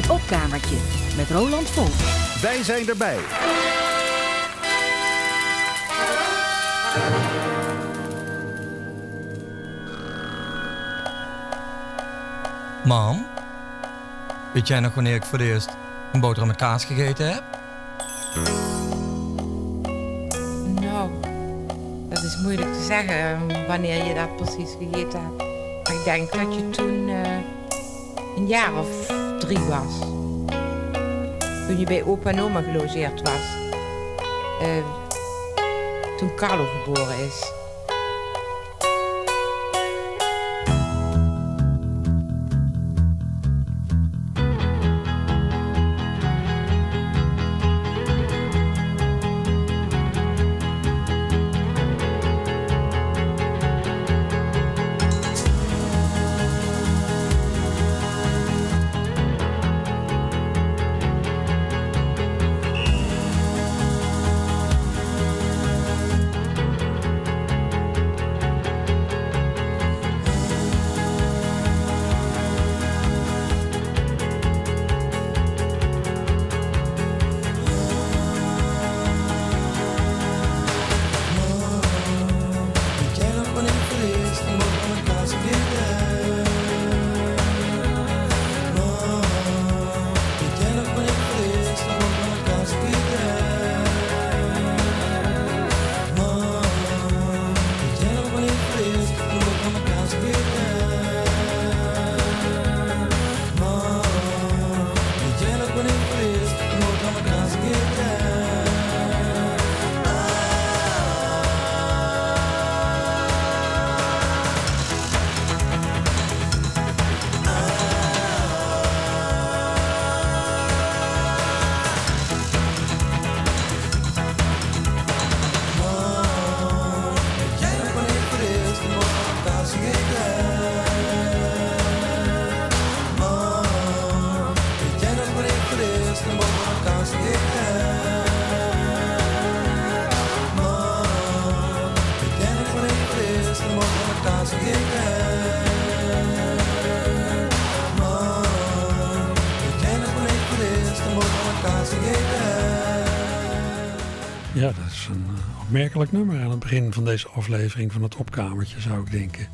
Het opkamertje met Roland Volk. Wij zijn erbij. Mam, weet jij nog wanneer ik voor het eerst een boterham met kaas gegeten heb? Nou, dat is moeilijk te zeggen eh, wanneer je dat precies gegeten hebt. Maar ik denk dat je toen eh, een jaar of was. Toen je bij opa en oma gelogeerd was. Eh, toen Carlo geboren is. Opmerkelijk nummer aan het begin van deze aflevering van het opkamertje, zou ik denken.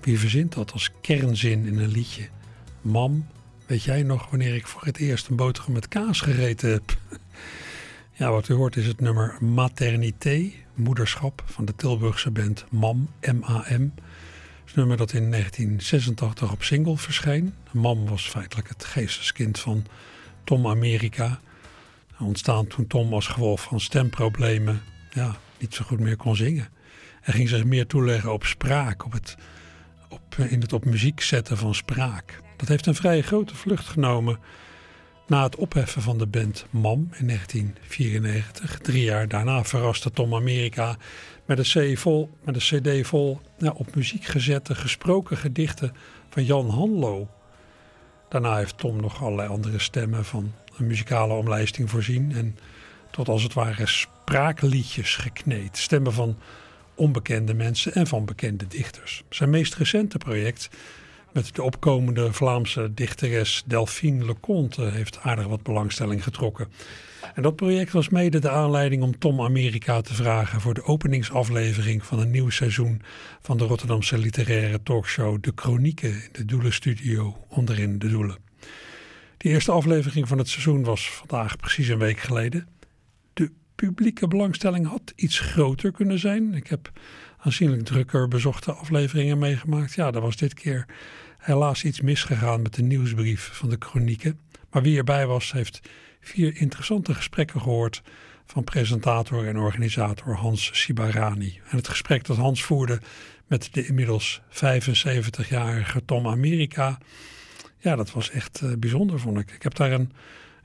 Wie verzint dat als kernzin in een liedje? Mam, weet jij nog wanneer ik voor het eerst een boterham met kaas gegeten heb? Ja, wat u hoort is het nummer Maternité, moederschap, van de Tilburgse band MAM, M-A-M. Het nummer dat in 1986 op single verscheen. MAM was feitelijk het geesteskind van Tom America. Ontstaan toen Tom als gevolg van stemproblemen ja, niet zo goed meer kon zingen. Hij ging zich meer toeleggen op spraak, op het, op, eh, in het op muziek zetten van spraak. Dat heeft een vrij grote vlucht genomen na het opheffen van de band MAM in 1994. Drie jaar daarna verraste Tom Amerika met een, C vol, met een cd vol nou, op muziek gezette, gesproken gedichten van Jan Hanlo. Daarna heeft Tom nog allerlei andere stemmen van een muzikale omlijsting voorzien en tot als het ware spraakliedjes gekneed. Stemmen van onbekende mensen en van bekende dichters. Zijn meest recente project met de opkomende Vlaamse dichteres Delphine Leconte heeft aardig wat belangstelling getrokken. En dat project was mede de aanleiding om Tom Amerika te vragen voor de openingsaflevering van een nieuw seizoen van de Rotterdamse literaire talkshow De Chronieken in de Doelenstudio onderin de Doelen. De eerste aflevering van het seizoen was vandaag precies een week geleden publieke belangstelling had iets groter kunnen zijn. Ik heb aanzienlijk drukker bezochte afleveringen meegemaakt. Ja, er was dit keer helaas iets misgegaan met de nieuwsbrief van de chronieken. Maar wie erbij was, heeft vier interessante gesprekken gehoord van presentator en organisator Hans Sibarani. En het gesprek dat Hans voerde met de inmiddels 75-jarige Tom Amerika, ja, dat was echt uh, bijzonder, vond ik. Ik heb daar een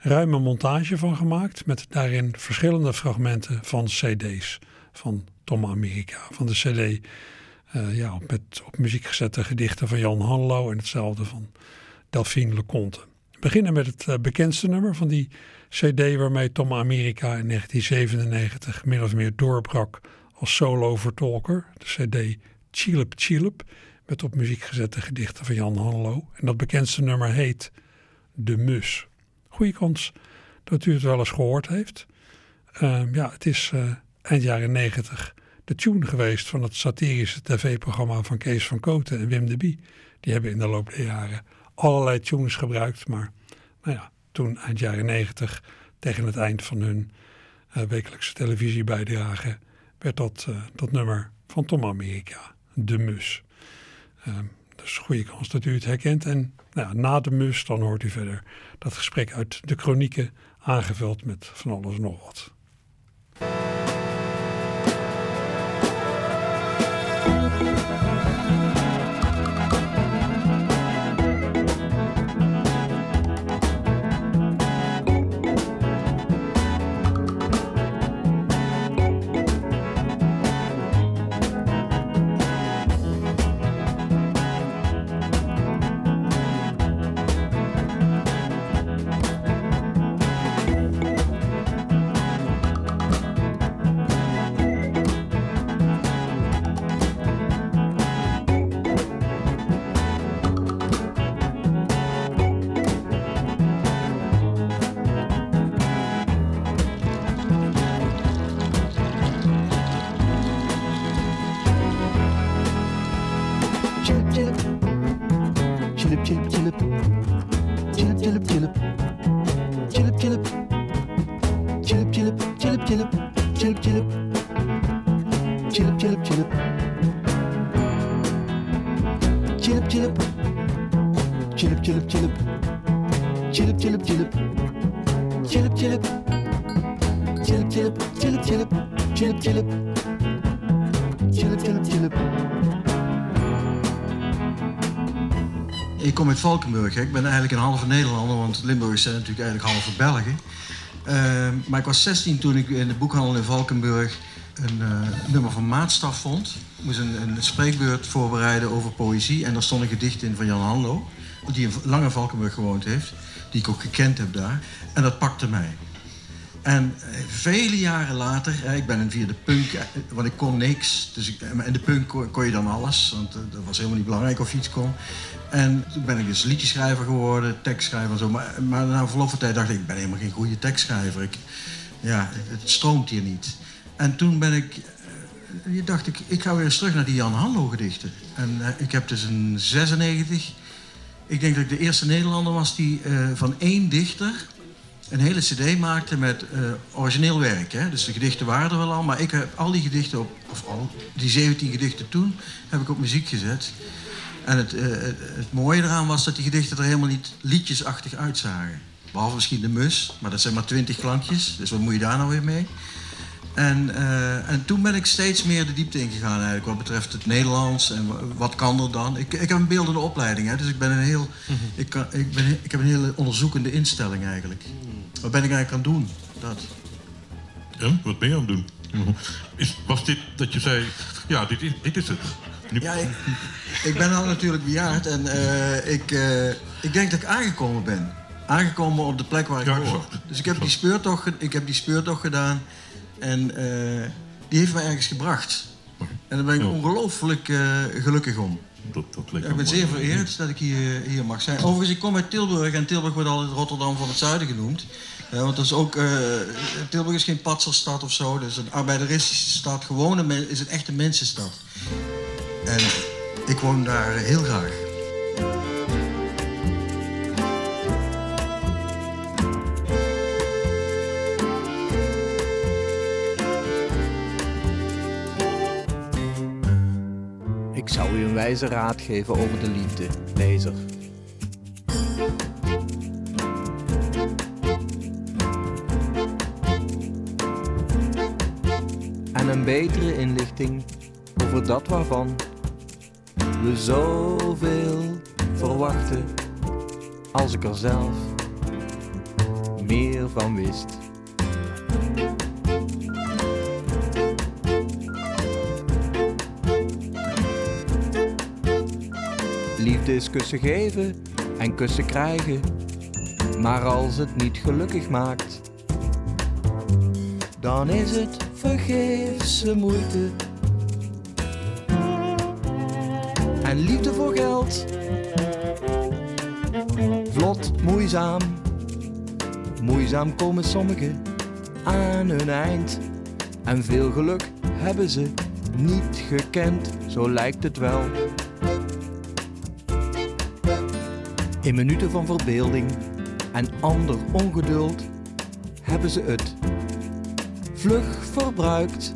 ruime montage van gemaakt. Met daarin verschillende fragmenten van CD's van Tom Amerika. Van de CD uh, ja, met op muziek gezette gedichten van Jan Hanlo en hetzelfde van Delphine Leconte. We beginnen met het uh, bekendste nummer van die CD waarmee Tom Amerika in 1997 min of meer doorbrak als solo-vertolker. De CD Chilip Chilip met op muziek gezette gedichten van Jan Hanlo. En dat bekendste nummer heet De Mus. Goede kans dat u het wel eens gehoord heeft. Ehm, ja, het is uh, eind jaren negentig de tune geweest van het satirische tv-programma van Kees van Koten en Wim de Bie. Die hebben in de loop der jaren allerlei tunes gebruikt. Maar nou ja, toen eind jaren negentig, tegen het eind van hun uh, wekelijkse televisiebijdrage, werd dat, uh, dat nummer van Tom Amerika, De Mus. Dus goede kans dat u het herkent. En nou na De Mus dan hoort u verder dat gesprek uit de chronieken aangevuld met van alles nog wat. Valkenburg. Ik ben eigenlijk een halve Nederlander, want Limburg zijn natuurlijk eigenlijk halve Belgen. Uh, maar ik was 16 toen ik in de boekhandel in Valkenburg een uh, nummer van Maatstaf vond. Ik moest een, een spreekbeurt voorbereiden over poëzie. En daar stond een gedicht in van Jan Hanlo, die in Lange Valkenburg gewoond heeft. Die ik ook gekend heb daar. En dat pakte mij. En eh, vele jaren later, ik ben via de punk, eh, want ik kon niks. Dus ik, in de punk kon, je dan alles, want dat was helemaal niet belangrijk of je iets kon. En toen ben ik dus liedjeschrijver geworden, tekstschrijver en zo. Maar, maar na verloop van tijd dacht ik, ik ben helemaal geen goede tekstschrijver. Ik, ja, het stroomt hier niet. En toen ben ik, uh, dacht ik, ik ga weer eens terug naar die Jan Hanlo gedichten. En ik heb dus een 96, ik denk dat ik de eerste Nederlander was die van één dichter een hele cd maakte met origineel werk. Hè? Dus de gedichten waren er wel al, maar ik heb al die gedichten op, of al die 17 gedichten toen, heb ik op muziek gezet. En het, uh, het, mooie eraan was dat die gedichten er helemaal niet liedjesachtig uitzagen. Behalve misschien de mus, maar dat zijn maar twintig klankjes. Dus wat moet je daar nou weer mee? En, uh, en toen ben ik steeds meer de diepte ingegaan eigenlijk wat betreft het Nederlands en wat kan er dan. Ik, ik heb een beeldende opleiding, hè, dus ik, ben een heel, mm -hmm. ik, kan, ik, ben, ik heb een hele onderzoekende instelling eigenlijk. Wat ben ik eigenlijk aan het doen? Dat. En, wat ben je aan het doen? Is, was dit dat je zei, ja, dit is, dit is het? Ja, ik, ik ben al natuurlijk bejaard en uh, ik, uh, ik denk dat ik aangekomen ben. Aangekomen op de plek waar ik ja, hoor. Dus ik heb, die speurtocht, ik heb die speurtocht gedaan en uh, die heeft mij ergens gebracht. En daar ben ik ja. ongelooflijk gelukkig om. Dat, dat ja, ik ben zeer vereerd dat ik hier, hier mag zijn. Overigens, ik kom uit Tilburg en Tilburg wordt altijd Rotterdam van het Zuiden genoemd. Ja, want dat is ook, uh, Tilburg is geen patserstad of zo. Dat is een arbeideristische stad. Gewoon is een echte mensenstad. En ik woon daar heel graag. Ik zou u een wijze raad geven over de liefde, lezer. Betere inlichting over dat waarvan we zoveel verwachten als ik er zelf meer van wist. Liefde is kussen geven en kussen krijgen, maar als het niet gelukkig maakt, dan is het vergeefse moeite. En liefde voor geld, vlot, moeizaam, Moeizaam komen sommigen aan hun eind. En veel geluk hebben ze niet gekend, zo lijkt het wel. In minuten van verbeelding en ander ongeduld hebben ze het vlug verbruikt.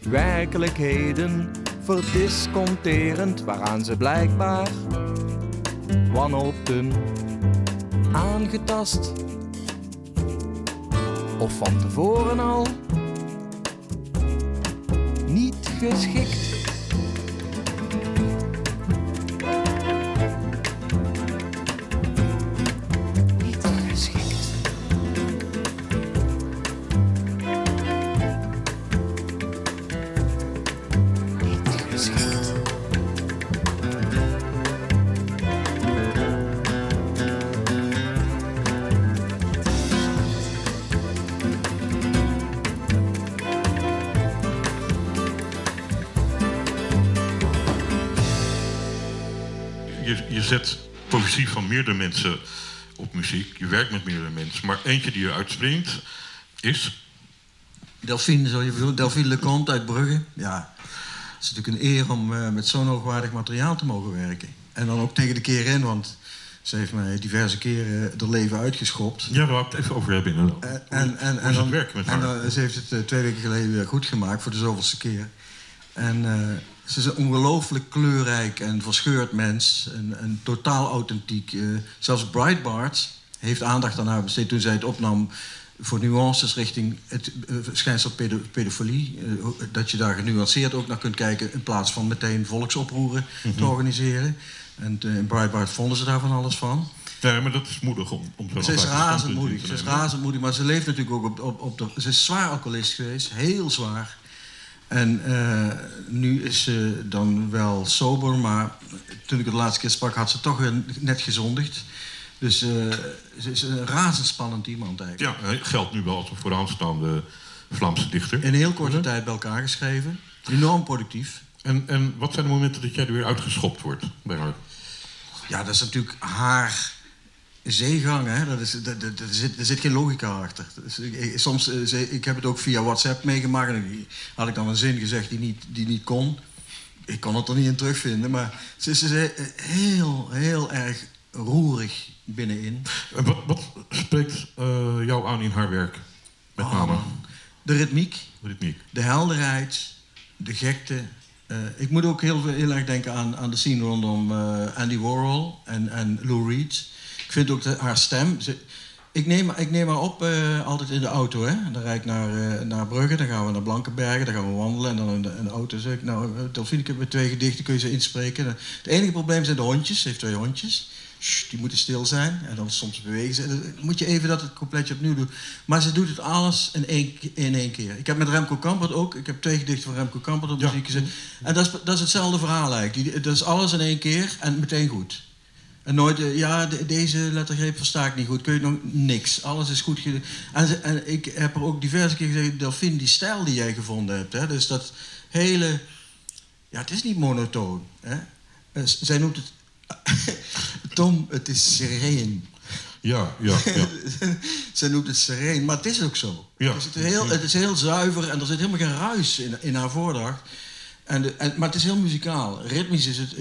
Werkelijkheden verdisconterend, waaraan ze blijkbaar wanhoopten aangetast. Of van tevoren al niet geschikt. Meerdere mensen op muziek. Je werkt met meerdere mensen. Maar eentje die eruit springt is... Delphine, zo je Delphine Leconte uit Brugge. Ja, het is natuurlijk een eer om eh, met zo'n hoogwaardig materiaal te mogen werken. En dan ook tegen de keer in, want ze heeft mij diverse keren er leven uitgeschopt. Ja, daar wou ik het even over hebben inderdaad. En, en, en, en het dan- met en haar? dan- ze heeft het eh, twee weken geleden weer goed gemaakt voor de zoveelste keer. En eh, ze is een ongelooflijk kleurrijk en verscheurd mens. En, en totaal authentiek. Eh, zelfs Breitbart heeft aandacht aan haar besteed toen zij het opnam voor nuances richting het eh, schijnsel pedo pedofilie. Eh, dat je daar genuanceerd ook naar kunt kijken in plaats van meteen volksoproeren Mhm. te organiseren. En in Breitbart vonden ze daar van alles van. Ja, maar dat is moedig om, om Ze is apart razend standpunt in moedig. te Ze is nemen. razend moedig, maar ze leeft natuurlijk ook op, op, op de. Ze is zwaar alcoholist geweest, heel zwaar. En eh, nu is ze dan wel sober, maar toen ik het de laatste keer sprak, had ze toch weer net gezondigd. Dus eh, ze is een razendspannend iemand eigenlijk. Ja, geldt nu wel als een vooraanstaande Vlaamse dichter. In heel korte tijd bij elkaar geschreven. Enorm productief. En, en wat zijn de momenten dat jij er weer uitgeschopt wordt bij haar? Ja, dat is natuurlijk haar zeegang. Hè? Dat is, dat, dat, er, zit, er zit geen logica achter. Dus ik, soms, eh, ik heb het ook via WhatsApp meegemaakt. En had ik dan een zin gezegd die niet, die niet kon. Ik kon het er niet in terugvinden. Maar ze is he- heel, heel erg roerig binnenin. En wat, wat spreekt eh, jou aan in haar werk? Met Oh, name. De ritmiek, ritmiek. de helderheid, de gekte. Eh, ik moet ook heel, heel erg denken aan, aan de scene rondom Andy Warhol en, en Lou Reed. Ik vind ook de, haar stem. Ze, ik, neem, ik neem haar op eh, altijd in de auto. Hè? Dan rijd ik naar, eh, naar Brugge, dan gaan we naar Blankenbergen, dan gaan we wandelen. En dan in de, in de auto zeg ik, nou, eh, Delphine, ik heb weer twee gedichten, kun je ze inspreken? Het enige probleem zijn de hondjes. Ze heeft twee hondjes. Die moeten stil zijn. En dan soms bewegen ze. Dan moet je even dat het coupletje opnieuw doen. Maar ze doet het alles in één, in één keer. Ik heb met Remco Kampert ook. Ik heb twee gedichten van Remco Kampert op Ja. muziek gezet. En dat is, dat is hetzelfde verhaal eigenlijk. Die, dat is alles in één keer en meteen goed. En nooit, eh, ja, de- deze lettergreep versta ik niet goed. Kun je nog niks. Alles is goed. ge- En, ik heb er ook diverse keer gezegd, Delphine, die stijl die jij gevonden hebt. Hè, dus dat hele. Ja, het is niet monotoon. Hè? Eh, zij noemt het. Tom, het is sereen. Ja, ja, ja. Zij noemt het sereen, maar het is ook zo. Ja. Het, is heel, het is heel zuiver en er zit helemaal geen ruis in, in haar voordracht. En de, en, maar het is heel muzikaal. Ritmisch is het,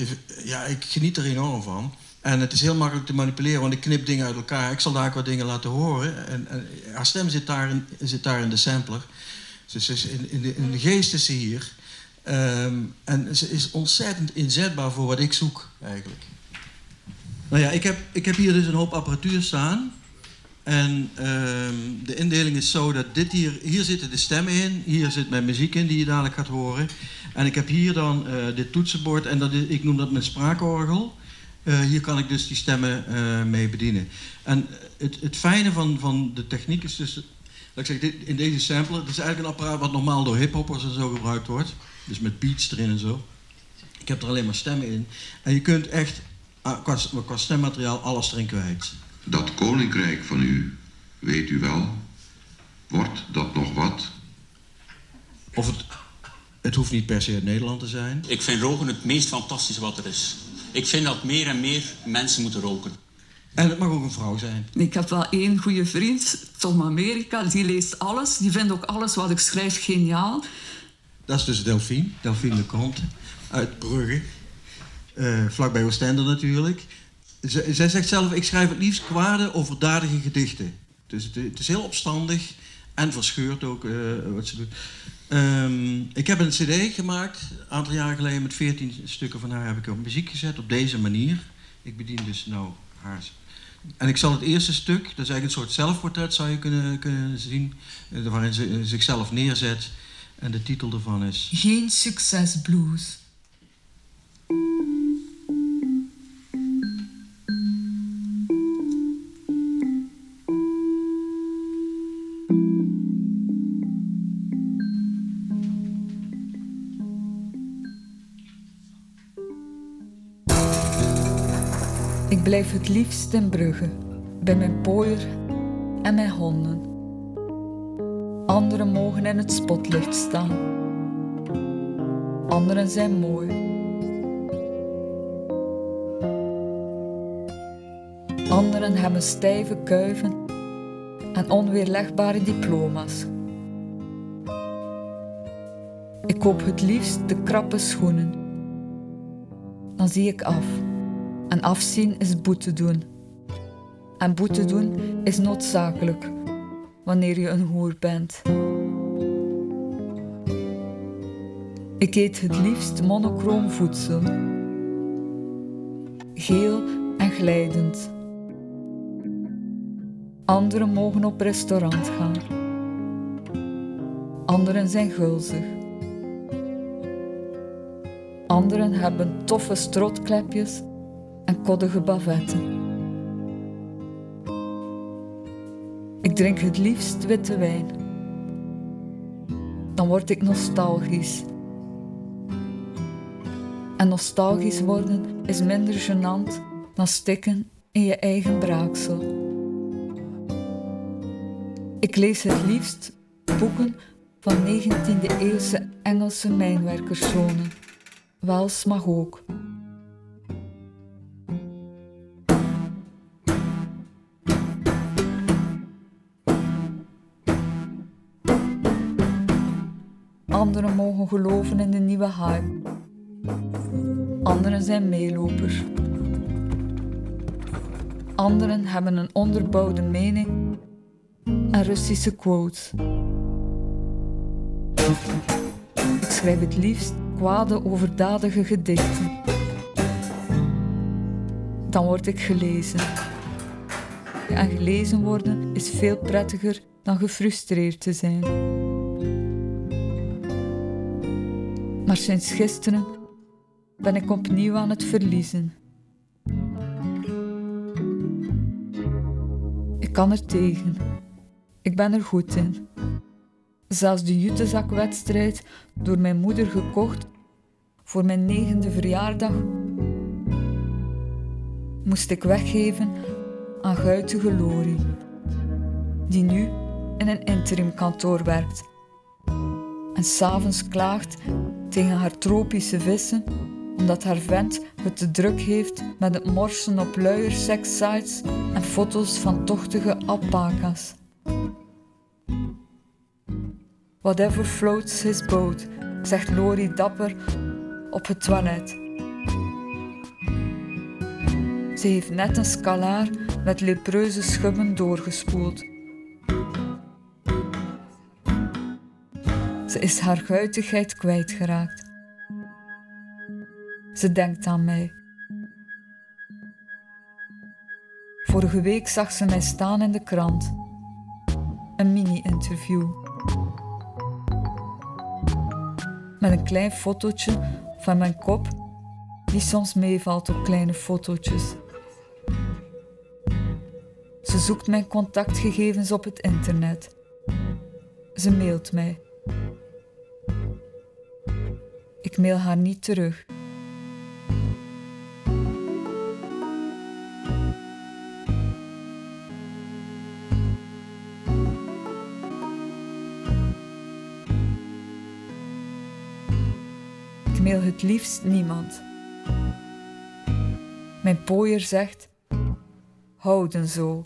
ja, ik geniet er enorm van. En het is heel makkelijk te manipuleren, want ik knip dingen uit elkaar. Ik zal daar ook wat dingen laten horen. En, en haar stem zit daar, in, zit daar in de sampler. Dus is in, in, de, geest is ze hier. Ehm, en ze is ontzettend inzetbaar voor wat ik zoek, eigenlijk. Nou ja, ik heb, ik heb hier dus een hoop apparatuur staan. En ehm, de indeling is zo dat dit hier, hier zitten de stemmen in, hier zit mijn muziek in die je dadelijk gaat horen. En ik heb hier dan eh, dit toetsenbord en dat ik noem dat mijn spraakorgel. Eh, hier kan ik dus die stemmen eh, mee bedienen. En het, het fijne van, van de techniek is dus, dat ik zeg, dit, in deze sampler, het is eigenlijk een apparaat wat normaal door hiphoppers en zo gebruikt wordt. Dus met beats erin en zo. Ik heb er alleen maar stemmen in. En je kunt echt ah, qua, qua stemmateriaal alles erin kwijt. Dat koninkrijk van u, weet u wel, wordt dat nog wat? Of het, het hoeft niet per se uit Nederland te zijn. Ik vind Rogen het meest fantastische wat er is. Ik vind dat meer en meer mensen moeten roken. En het mag ook een vrouw zijn. Ik heb wel één goede vriend, Tom Amerika, die leest alles. Die vindt ook alles wat ik schrijf geniaal. Dat is dus Delphine, Delphine de Conte, uit Brugge. Uh, vlakbij Oostende natuurlijk. Z zij zegt zelf, ik schrijf het liefst kwade, overdadige gedichten. Dus het, het is heel opstandig en verscheurd ook uh, wat ze doet. Um, ik heb een cd gemaakt, een aantal jaar geleden, met 14 stukken van haar heb ik op muziek gezet, op deze manier. Ik bedien dus nou haar en ik zal het eerste stuk, dat is eigenlijk een soort zelfportret zou je kunnen, kunnen zien, eh, waarin ze uh, zichzelf neerzet. En de titel ervan is... Geen succes blues. Blijf het liefst in Brugge, bij mijn pooier en mijn honden. Anderen mogen in het spotlicht staan. Anderen zijn mooi. Anderen hebben stijve kuiven en onweerlegbare diploma's. Ik koop het liefst de krappe schoenen. Dan zie ik af. En afzien is boete doen. En boete doen is noodzakelijk wanneer je een hoer bent. Ik eet het liefst monochroom voedsel. Geel en glijdend. Anderen mogen op restaurant gaan. Anderen zijn gulzig. Anderen hebben toffe strotklepjes en koddige bavetten. Ik drink het liefst witte wijn. Dan word ik nostalgisch. En nostalgisch worden is minder gênant dan stikken in je eigen braaksel. Ik lees het liefst boeken van 19e eeuwse Engelse mijnwerkerszonen. Wels mag ook. Geloven in de nieuwe hype. Anderen zijn meelopers. Anderen hebben een onderbouwde mening en Russische quotes. Ik schrijf het liefst kwade, overdadige gedichten. Dan word ik gelezen. En gelezen worden is veel prettiger dan gefrustreerd te zijn. Maar sinds gisteren ben ik opnieuw aan het verliezen. Ik kan er tegen. Ik ben er goed in. Zelfs de jutezakwedstrijd, door mijn moeder gekocht voor mijn negende verjaardag, moest ik weggeven aan guitige Lori, die nu in een interimkantoor werkt en s'avonds klaagt tegen haar tropische vissen omdat haar vent het te druk heeft met het morsen op luier sekssites en foto's van tochtige alpaca's. Whatever floats his boat, zegt Lori dapper op het toilet. Ze heeft net een scalaar met lepreuze schubben doorgespoeld. Ze is haar guitigheid kwijtgeraakt. Ze denkt aan mij. Vorige week zag ze mij staan in de krant. Een mini-interview. Met een klein fotootje van mijn kop, die soms meevalt op kleine fotootjes. Ze zoekt mijn contactgegevens op het internet. Ze mailt mij. Ik mail haar niet terug. Ik mail het liefst niemand. Mijn pooier zegt: houden zo.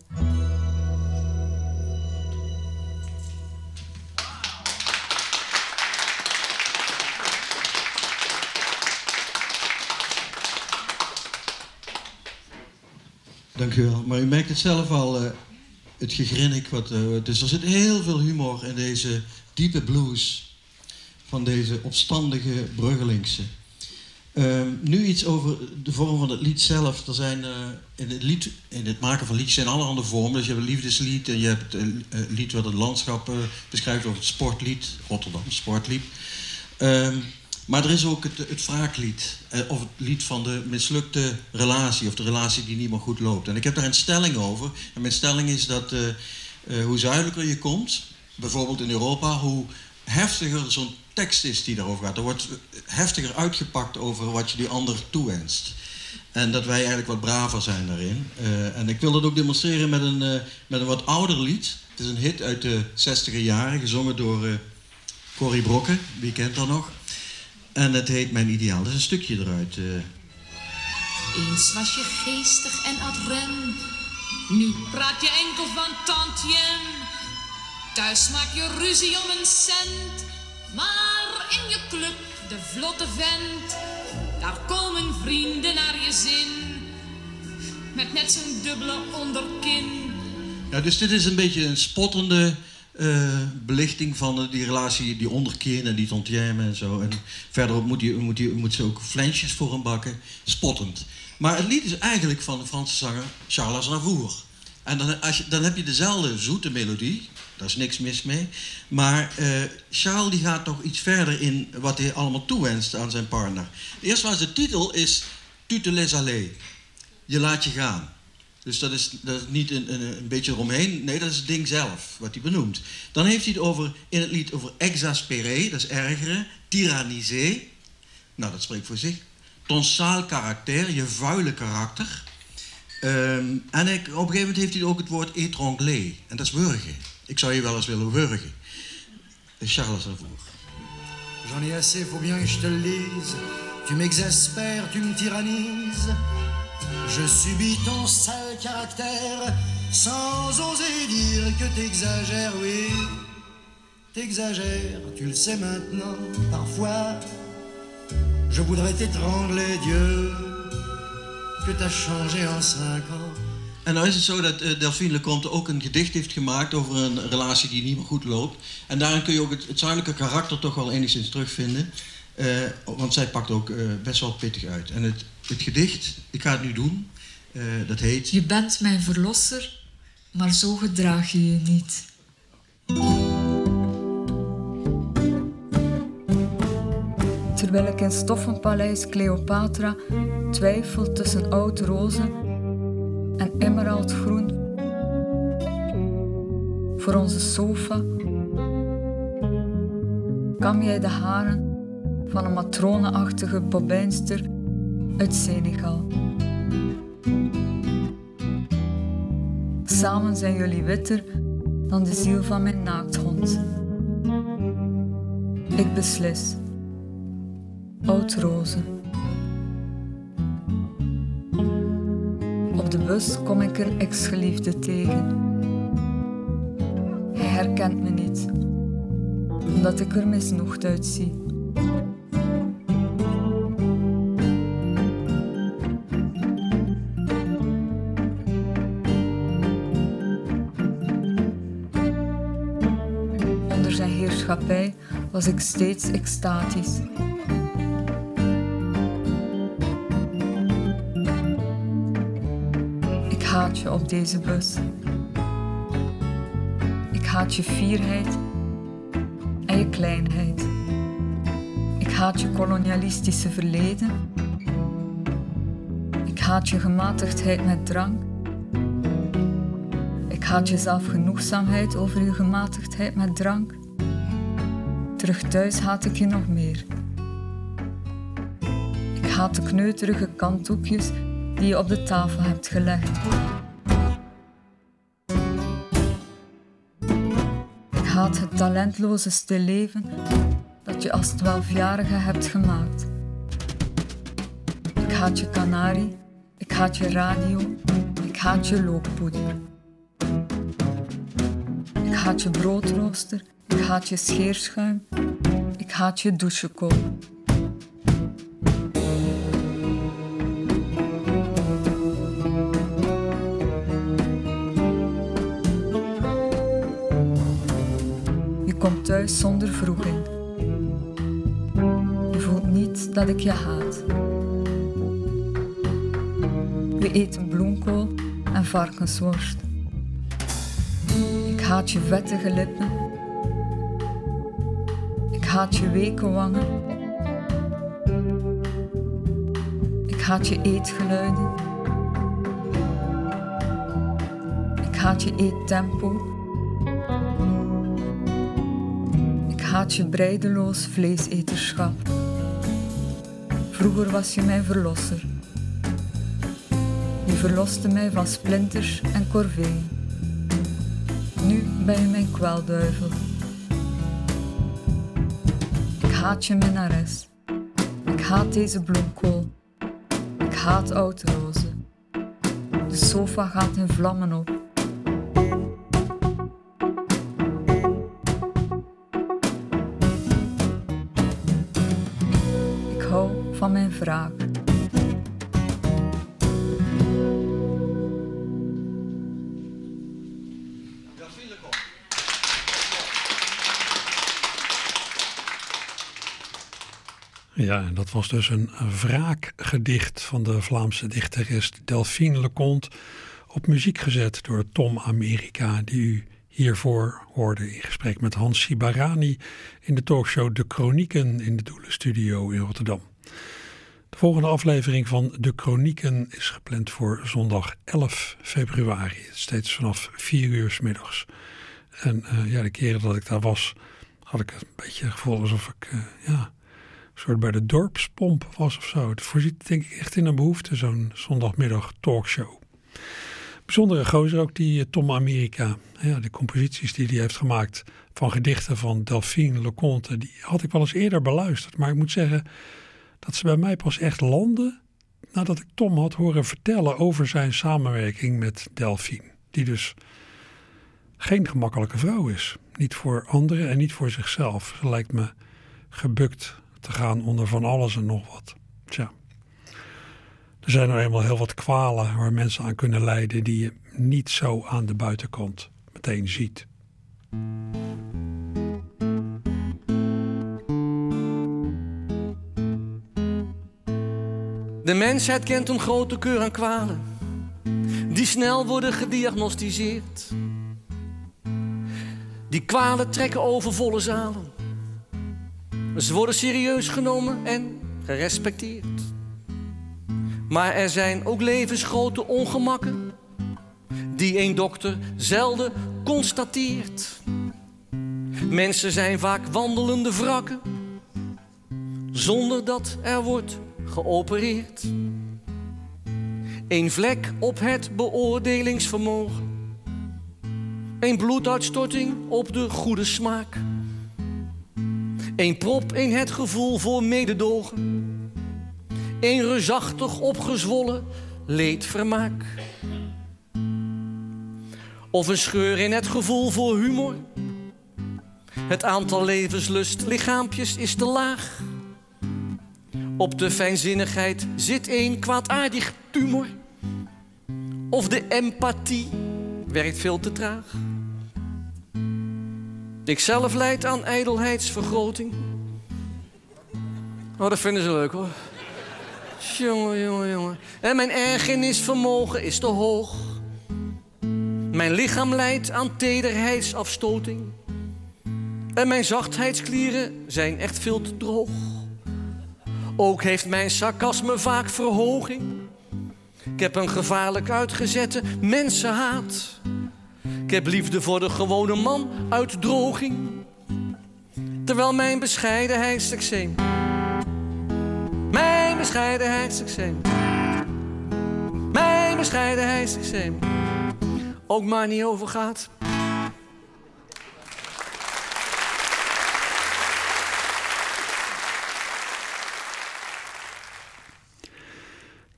Dank u wel. Maar u merkt het zelf al, uh, het gegrinnik. Wat, dus er zit heel veel humor in deze diepe blues van deze opstandige Bruggelingse. Uh, nu iets over de vorm van het lied zelf. Er zijn, uh, in, het lied, in het maken van liedjes zijn allerhande vormen. Dus je hebt een liefdeslied en je hebt een lied wat het landschap beschrijft, of het sportlied, Rotterdam sportlied. Maar er is ook het, het wraaklied. Eh, of het lied van de mislukte relatie. Of de relatie die niet meer goed loopt. En ik heb daar een stelling over. En mijn stelling is dat uh, uh, hoe zuidelijker je komt, bijvoorbeeld in Europa, hoe heftiger zo'n tekst is die daarover gaat. Er wordt heftiger uitgepakt over wat je die ander toewenst. En dat wij eigenlijk wat braver zijn daarin. Uh, en ik wil dat ook demonstreren met een, uh, met een wat ouder lied. Het is een hit uit de 60er jaren, gezongen door uh, Corrie Brokken. Wie kent dat nog? En het heet Mijn Ideaal. Dat is een stukje eruit. Uh. Eens was je geestig en ad rem. Nu praat je enkel van tantiem. Thuis maak je ruzie om een cent. Maar in je club, de vlotte vent. Daar komen vrienden naar je zin. Met net zo'n dubbele onderkin. Ja, dus dit is een beetje een spottende uh, belichting van die relatie, die onderkin en die tontjemme en zo. En verderop moet, moet, moet ze ook flensjes voor hem bakken. Spottend. Maar het lied is eigenlijk van de Franse zanger Charles Aznavour. En dan, als dan heb je dezelfde zoete melodie. Daar is niks mis mee. Maar uh, Charles die gaat toch iets verder in wat hij allemaal toewenst aan zijn partner. Eerst was de titel is Tu te laisses aller. Je laat je gaan. Dus dat is, dat niet een, een, beetje eromheen. Nee, dat is het ding zelf, wat hij benoemt. Dan heeft hij het over, in het lied over exasperé, dat is ergeren. Tyrannisé, nou dat spreekt voor zich. Ton sale karakter, je vuile karakter. Um, en ik, op een gegeven moment heeft hij ook het woord étranglé. En dat is wurgen. Ik zou je wel eens willen wurgen. Charles Lavour. J'en ai assez, faut bien que je te lise. Tu m'exaspères, tu me tyrannises. Je subis ton sale caractère sans oser dire que t'exagères, oui. T'exagères, tu le sais maintenant, parfois. Je voudrais t'étrangler, Dieu, que t'as changé en cinq ans. En nou is het zo dat uh, Delphine Leconte ook een gedicht heeft gemaakt over een relatie die niet meer goed loopt. En daarin kun je ook het, het zuidelijke karakter toch wel enigszins terugvinden. Uh, want zij pakt ook uh, best wel pittig uit. En het, het gedicht, ik ga het nu doen, uh, dat heet... Je bent mijn verlosser, maar zo gedraag je je niet. Terwijl ik in Stoffenpaleis Cleopatra twijfel tussen oud rozen en emeraldgroen voor onze sofa, kam jij de haren van een matroneachtige bobijnster uit Senegal. Samen zijn jullie witter dan de ziel van mijn naakthond. Ik beslis. Oud roze. Op de bus kom ik een ex-geliefde tegen. Hij herkent me niet, omdat ik er misnoegd uitzie. Was ik steeds extatisch. Ik haat je op deze bus. Ik haat je fierheid en je kleinheid. Ik haat je kolonialistische verleden. Ik haat je gematigdheid met drank. Ik haat je zelfgenoegzaamheid over je gematigdheid met drank. Terug thuis haat ik je nog meer. Ik haat de kneuterige kanthoekjes die je op de tafel hebt gelegd. Ik haat het talentloze stilleven dat je als twaalfjarige hebt gemaakt. Ik haat je kanarie Ik haat je radio. Ik haat je looppoeder. Ik haat je broodrooster. Ik haat je scheerschuim. Ik haat je douchekool. Je komt thuis zonder vroeging. Je voelt niet dat ik je haat. We eten bloemkool en varkensworst. Ik haat je vettige lippen. Haat je weken wangen. Ik haat je eetgeluiden. Ik haat je eettempo. Ik haat je breideloos vleeseterschap. Vroeger was je mijn verlosser. Je verloste mij van splinters en corveeën. Nu ben je mijn kwelduivel. Haat je minnares. Ik haat deze bloemkool. Ik haat oudrozen. De sofa gaat in vlammen op. Ik hou van mijn wraak. Ja, en dat was dus een wraakgedicht van de Vlaamse dichteres Delphine Leconte. Op muziek gezet door Tom America, die u hiervoor hoorde in gesprek met Hans Sibarani in de talkshow De Chronieken in de Doelenstudio in Rotterdam. De volgende aflevering van De Chronieken is gepland voor zondag 11 februari, steeds vanaf 4 uur s middags. En uh, ja, de keren dat ik daar was, had ik een beetje het gevoel alsof ik uh, ja, soort bij de dorpspomp was of zo. Het voorziet denk ik echt in een behoefte, zo'n zondagmiddag talkshow. Bijzondere gozer ook die Tom America. De composities die hij heeft gemaakt van gedichten van Delphine Leconte, die had ik wel eens eerder beluisterd. Maar ik moet zeggen dat ze bij mij pas echt landden nadat ik Tom had horen vertellen over zijn samenwerking met Delphine. Die dus geen gemakkelijke vrouw is. Niet voor anderen en niet voor zichzelf. Ze lijkt me gebukt te gaan onder van alles en nog wat. Tja. Er zijn nou eenmaal heel wat kwalen waar mensen aan kunnen lijden die je niet zo aan de buitenkant meteen ziet. De mensheid kent een grote keur aan kwalen die snel worden gediagnosticeerd. Die kwalen trekken over volle zalen. Ze worden serieus genomen en gerespecteerd. Maar er zijn ook levensgrote ongemakken die een dokter zelden constateert. Mensen zijn vaak wandelende wrakken zonder dat er wordt geopereerd. Een vlek op het beoordelingsvermogen. Een bloeduitstorting op de goede smaak. Een prop in het gevoel voor mededogen. Een reusachtig opgezwollen leedvermaak. Of een scheur in het gevoel voor humor. Het aantal levenslust lichaampjes is te laag. Op de fijnzinnigheid zit een kwaadaardig tumor. Of de empathie werkt veel te traag. Ik zelf leid aan ijdelheidsvergroting. Oh, dat vinden ze leuk hoor. Jongen, jongen, jongen. En mijn ergernisvermogen is te hoog. Mijn lichaam leidt aan tederheidsafstoting. En mijn zachtheidsklieren zijn echt veel te droog. Ook heeft mijn sarcasme vaak verhoging. Ik heb een gevaarlijk uitgezette mensenhaat. Ik heb liefde voor de gewone man uit droging. Terwijl mijn bescheidenheidsexeem. Mijn bescheidenheidsexeem. Mijn bescheidenheidsexeem. Ook maar niet overgaat.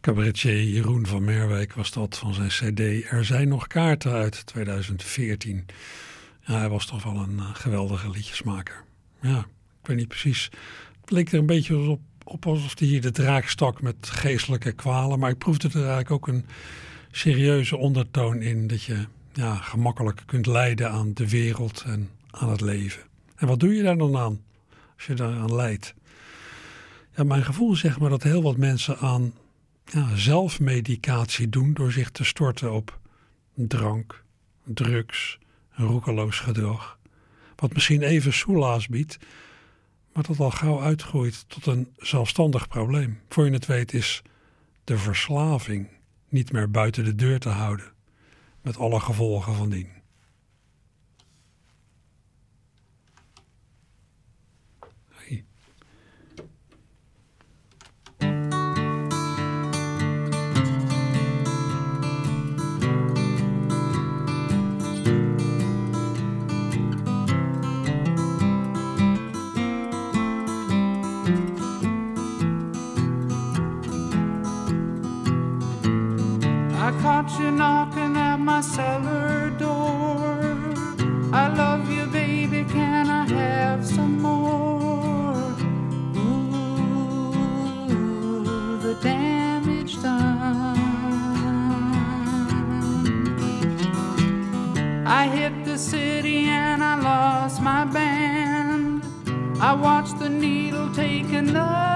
Cabaretier Jeroen van Merwijk was dat van zijn cd Er zijn nog kaarten uit 2014. Ja, hij was toch wel een uh, geweldige liedjesmaker. Ja, ik weet niet precies. Het leek er een beetje op, op alsof hij hier de draak stak met geestelijke kwalen. Maar ik proefde er eigenlijk ook een serieuze ondertoon in. Dat je ja, gemakkelijk kunt leiden aan de wereld en aan het leven. En wat doe je daar dan aan als je daaraan leidt? Ja, mijn gevoel zegt maar dat heel wat mensen aan ja, zelfmedicatie doen door zich te storten op drank, drugs, roekeloos gedrag. Wat misschien even soelaas biedt, maar dat al gauw uitgroeit tot een zelfstandig probleem. Voor je het weet is de verslaving niet meer buiten de deur te houden, met alle gevolgen van dien. Caught you knocking at my cellar door. I love you, baby, can I have some more? Ooh, the damage done. I hit the city and I lost my band. I watched the needle take another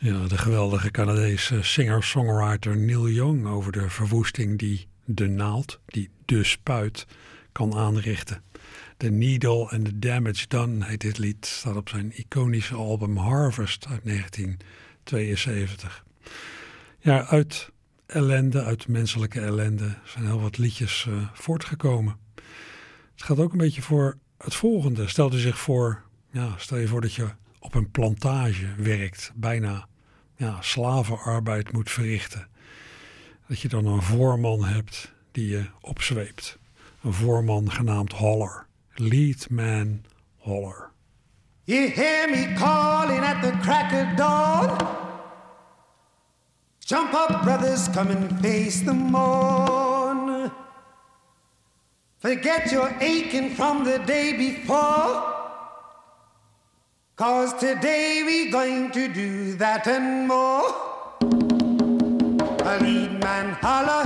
Ja, de geweldige Canadese singer-songwriter Neil Young over de verwoesting die de naald, die de spuit, kan aanrichten. The Needle and the Damage Done heet dit lied, staat op zijn iconische album Harvest uit 1972. Ja, uit ellende, uit menselijke ellende zijn heel wat liedjes uh, voortgekomen. Het gaat ook een beetje voor het volgende. Stel je zich voor, ja, stel je voor dat je op een plantage werkt, bijna ja, slavenarbeid moet verrichten. Dat je dan een voorman hebt die je opzweept. Een voorman genaamd Holler. Lead man Holler. You hear me calling at the crack of dawn. Jump up, brothers, come and face the morn. Forget your aching from the day before. Cause today we going to do that and more. A lead man holler,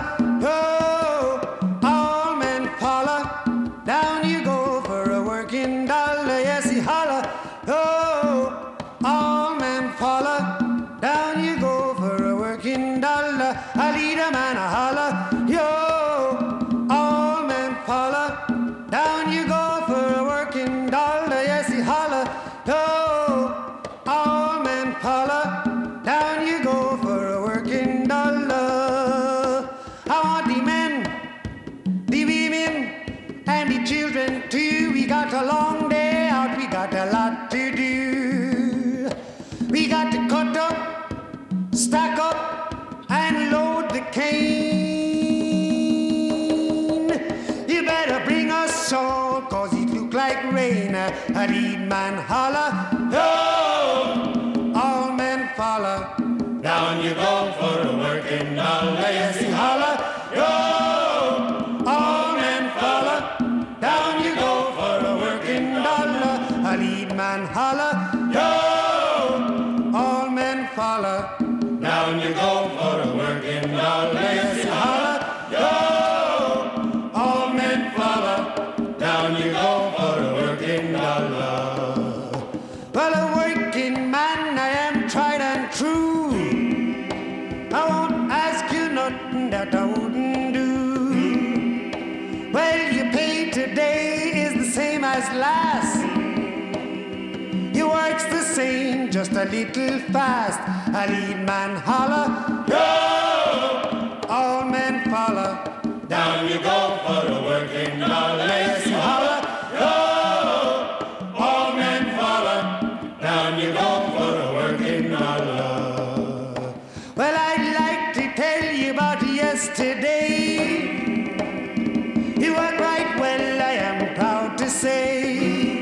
say.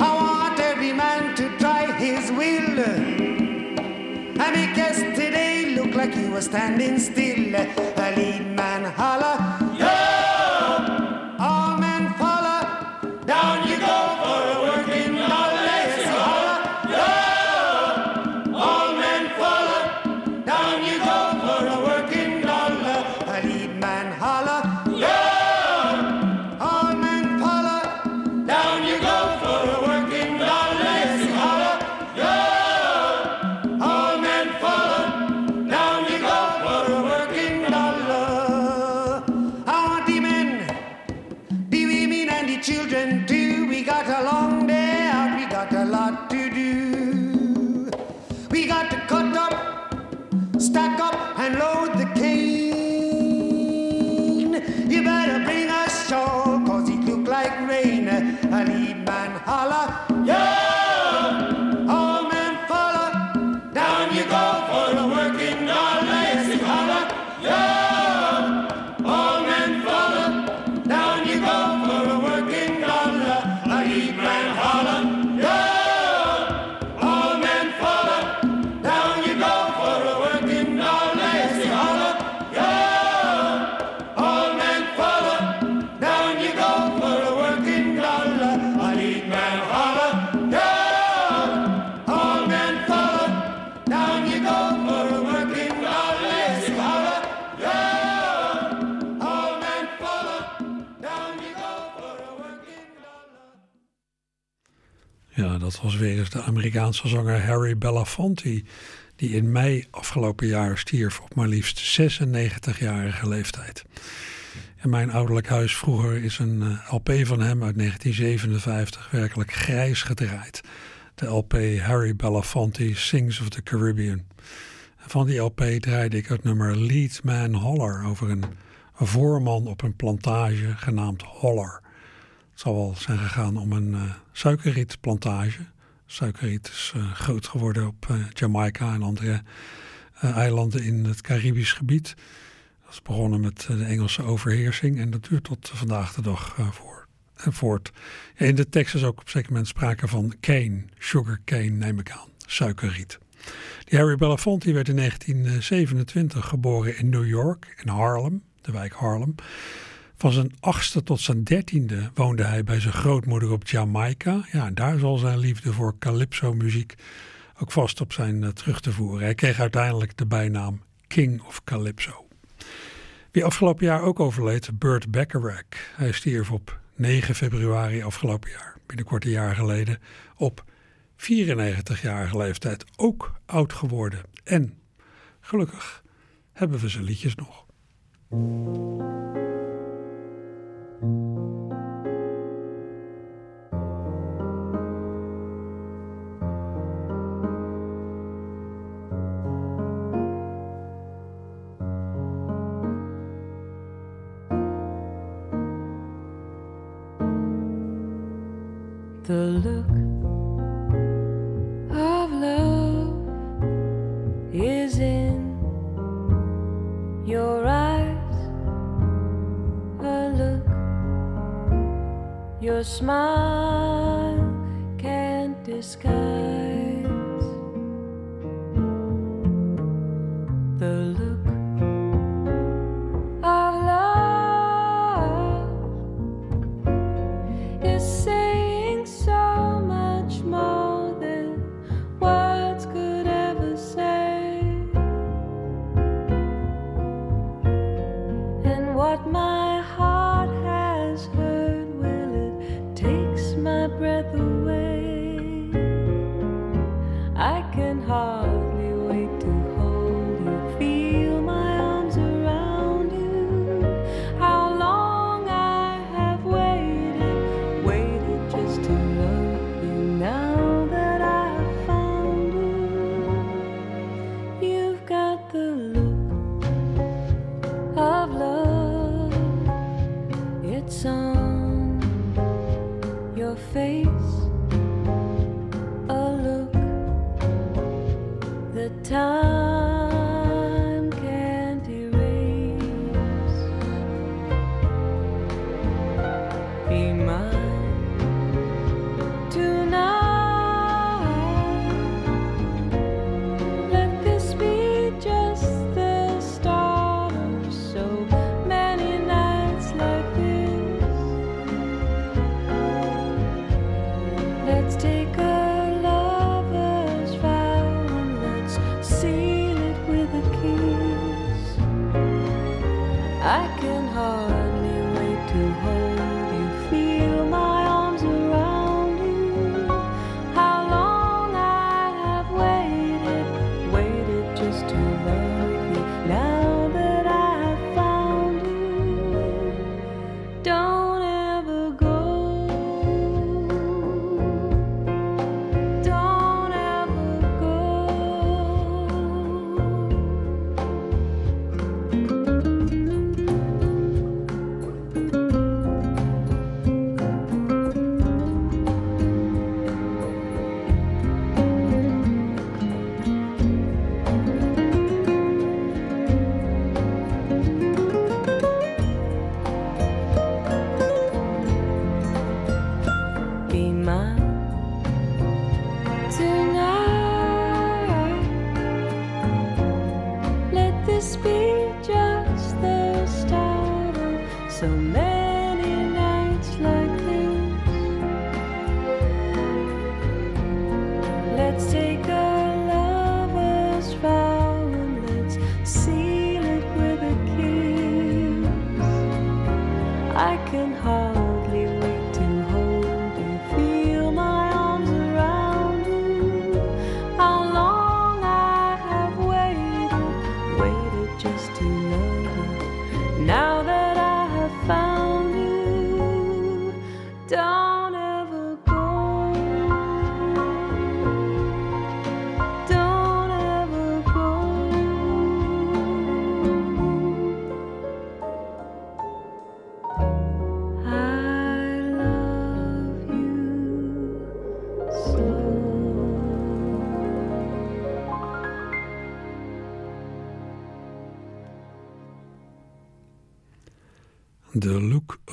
I want every man to try his will. I make yesterday look like you were standing still. Dat was weer eens de Amerikaanse zanger Harry Belafonte, die in mei afgelopen jaar stierf op maar liefst 96-jarige leeftijd. In mijn ouderlijk huis vroeger is een eh, LP van hem uit 1957 werkelijk grijs gedraaid. De LP Harry Belafonte Sings of the Caribbean. En van die LP draaide ik het nummer Lead Man Holler over een voorman op een plantage genaamd Holler. Zal wel zijn gegaan om een eh, suikerrietplantage. Suikerriet is eh, groot geworden op eh, Jamaica en andere eilanden in het Caribisch gebied. Dat is begonnen met de Engelse overheersing en dat duurt tot vandaag de dag voor, voort. in de tekst is ook op zeker moment sprake van cane, sugar cane neem ik aan, suikerriet. Die Harry Belafonte werd in 1927 geboren in New York, in Harlem, de wijk Harlem. Van zijn achtste tot zijn dertiende woonde hij bij zijn grootmoeder op Jamaica. Ja, daar zal zijn liefde voor calypso-muziek ook vast op zijn eh, terug te voeren. Hij kreeg uiteindelijk de bijnaam King of Calypso. Wie afgelopen jaar ook overleed, Burt Bacharach. Hij stierf op 9 februari afgelopen jaar, binnenkort een jaar geleden, op 94-jarige leeftijd. Ook oud geworden. En gelukkig hebben we zijn liedjes nog. The look smile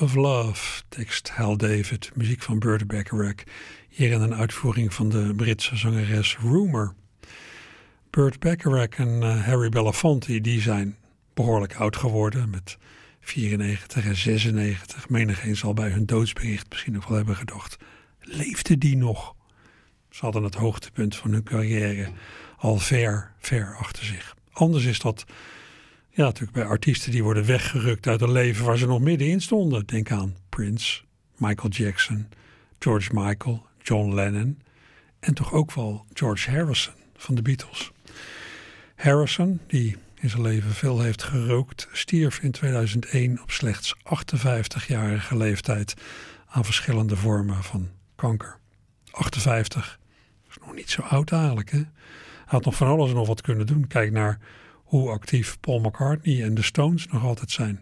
of Love, tekst Hal David, muziek van Burt Bacharach. Hier in een uitvoering van de Britse zangeres Rumor. Burt Bacharach en uh, Harry Belafonte die zijn behoorlijk oud geworden met 94 en 96. Menigeen zal bij hun doodsbericht misschien nog wel hebben gedacht. Leefde die nog? Ze hadden het hoogtepunt van hun carrière al ver, ver achter zich. Anders is dat ja, natuurlijk bij artiesten die worden weggerukt uit een leven waar ze nog middenin stonden. Denk aan Prince, Michael Jackson, George Michael, John Lennon en toch ook wel George Harrison van de Beatles. Harrison, die in zijn leven veel heeft gerookt, stierf in 2001 op slechts 58-jarige leeftijd aan verschillende vormen van kanker. 58 is nog niet zo oud eigenlijk. Hè? Hij had nog van alles en nog wat kunnen doen. Kijk naar hoe actief Paul McCartney en de Stones nog altijd zijn.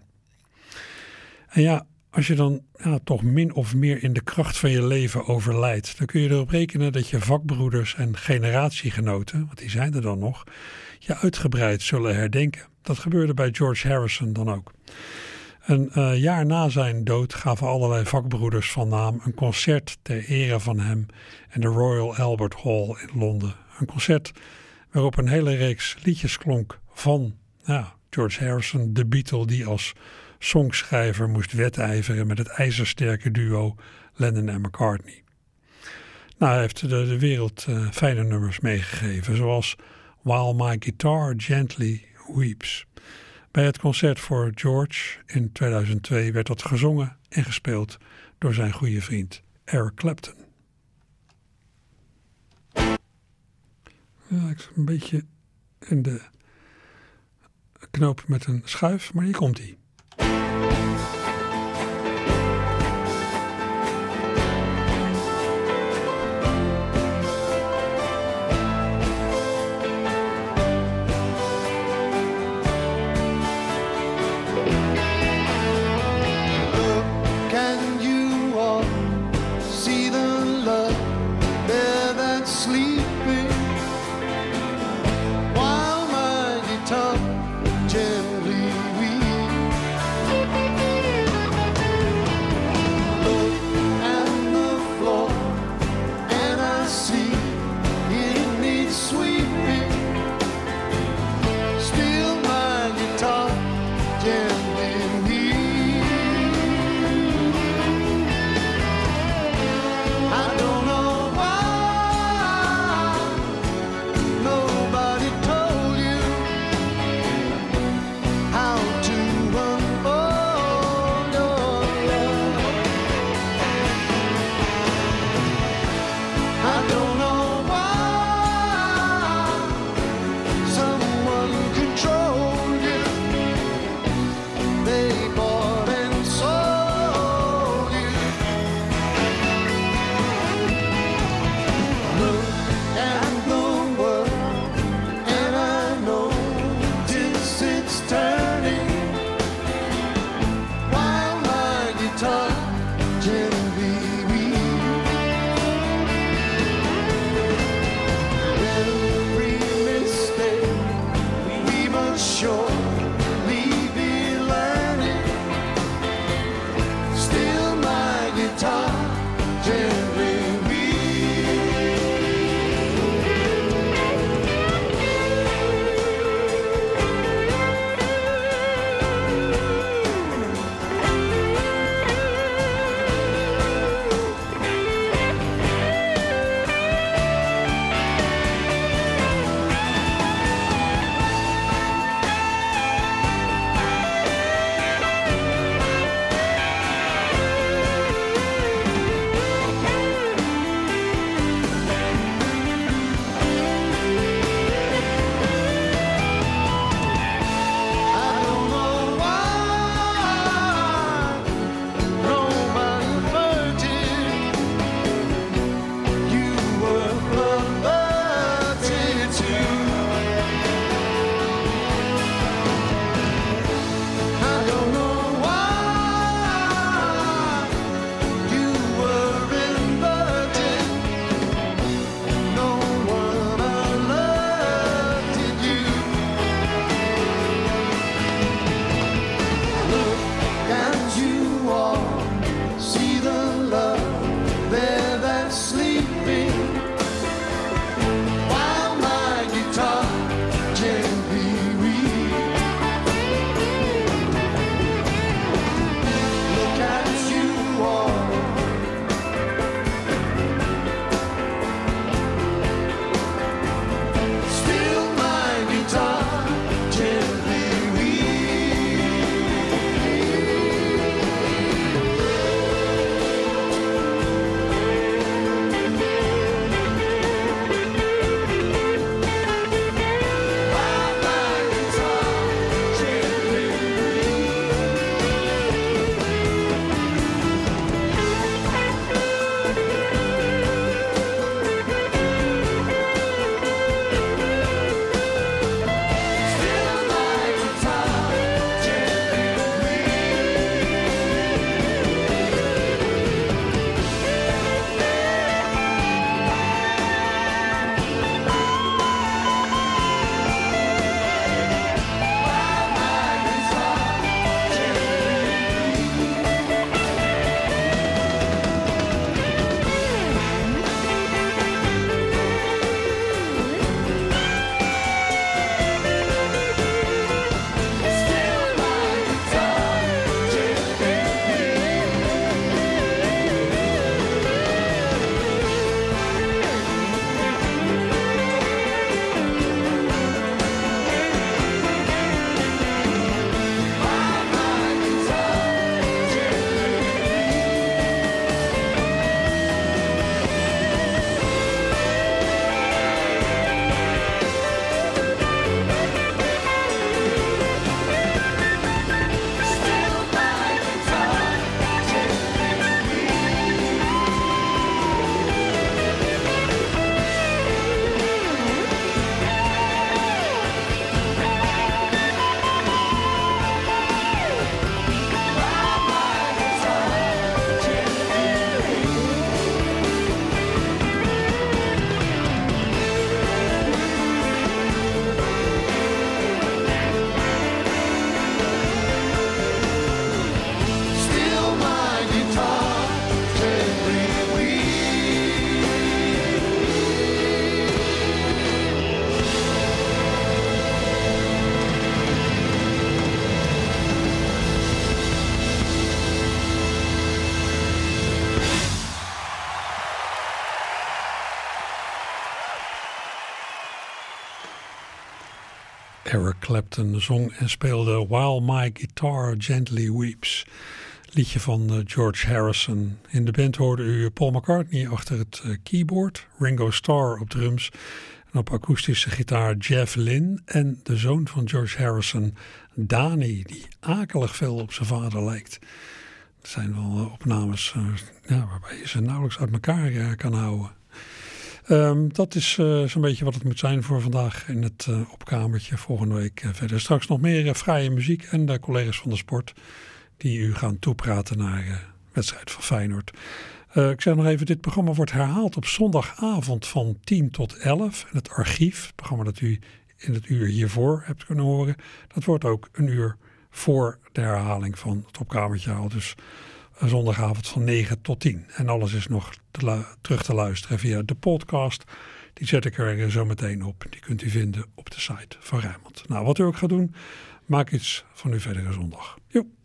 En ja, als je dan ja, toch min of meer in de kracht van je leven overlijdt, dan kun je erop rekenen dat je vakbroeders en generatiegenoten, want die zijn er dan nog, je uitgebreid zullen herdenken. Dat gebeurde bij George Harrison dan ook. Een uh, jaar na zijn dood gaven allerlei vakbroeders van naam een concert ter ere van hem in de Royal Albert Hall in Londen. Een concert waarop een hele reeks liedjes klonk van George Harrison, de Beatle die als songschrijver moest wedijveren met het ijzersterke duo Lennon en McCartney. Nou, hij heeft de, de wereld uh, fijne nummers meegegeven, zoals While My Guitar Gently Weeps. Bij het concert voor George in 2002 werd dat gezongen en gespeeld door zijn goede vriend Eric Clapton. Ja, ik een beetje in de knoop met een schuif, maar hier komt hij. Clapton zong en speelde While My Guitar Gently Weeps. Liedje van eh, George Harrison. In de band hoorde u Paul McCartney achter het eh, keyboard, Ringo Starr op drums en op akoestische gitaar Jeff Lynne en de zoon van George Harrison, Dani, die akelig veel op zijn vader lijkt. Het zijn wel eh, opnames ja, waarbij je ze nauwelijks uit elkaar kan houden. Um, dat is uh, zo'n beetje wat het moet zijn voor vandaag in het uh, opkamertje. Volgende week uh, verder. Straks nog meer vrije muziek en de collega's van de sport die u gaan toepraten naar wedstrijd van Feyenoord. ik zeg nog even, dit programma wordt herhaald op zondagavond van 10 tot 11. En het archief, het programma dat u in het uur hiervoor hebt kunnen horen, dat wordt ook een uur voor de herhaling van het opkamertje al. Dus zondagavond van 9 tot 10. En alles is nog terug te luisteren via de podcast. Die zet ik er zo meteen op. Die kunt u vinden op de site van Rijnmond. Nou, wat u ook gaat doen, maak iets van uw verdere zondag. Joep.